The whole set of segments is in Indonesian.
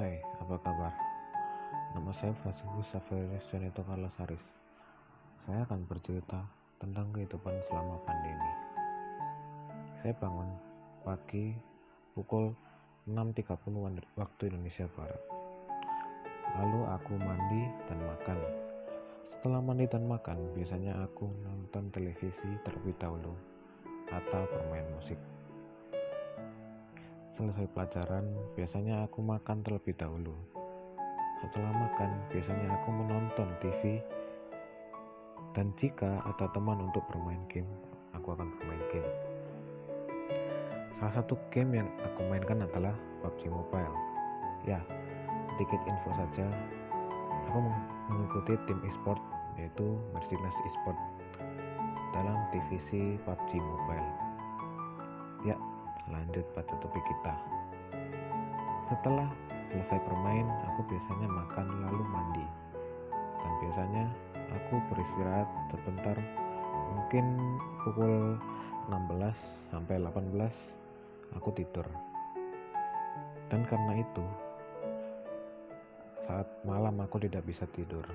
Hai, apa kabar? Nama saya Franciscus Saverius Jonito Carlos Haris. Saya akan bercerita tentang kehidupan selama pandemi. Saya bangun pagi pukul 6.30 waktu Indonesia Barat. Lalu aku mandi dan makan. Setelah mandi dan makan, biasanya aku nonton televisi terlebih dahulu atau bermain musik. Selesai pelajaran, biasanya aku makan terlebih dahulu. Setelah makan, biasanya aku menonton TV. Dan jika ada teman untuk bermain game, aku akan bermain game. Salah satu game yang aku mainkan adalah PUBG Mobile. Ya, sedikit info saja. Aku mengikuti tim e-sport yaitu Mercedes e-sport dalam divisi PUBG Mobile. Ya, lanjut pada topik kita. Setelah selesai bermain, aku biasanya makan lalu mandi. Dan biasanya aku beristirahat sebentar mungkin pukul 16 sampai 18 aku tidur. Dan karena itu saat malam aku tidak bisa tidur.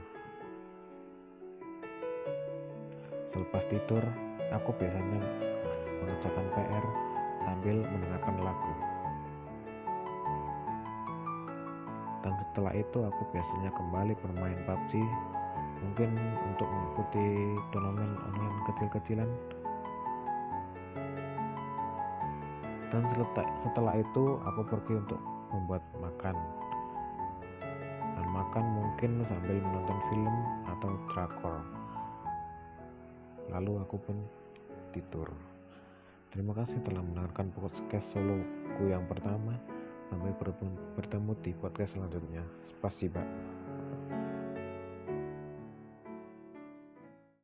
Selepas tidur, aku biasanya mengerjakan PR sambil mendengarkan lagu. Dan setelah itu aku biasanya kembali bermain PUBG mungkin untuk mengikuti turnamen online kecil-kecilan. Dan setelah itu aku pergi untuk membuat makan. Dan makan mungkin sambil menonton film atau drakor. Lalu aku pun tidur terima kasih telah mendengarkan podcast soloku yang pertama. Sampai bertemu di podcast selanjutnya. Spasiba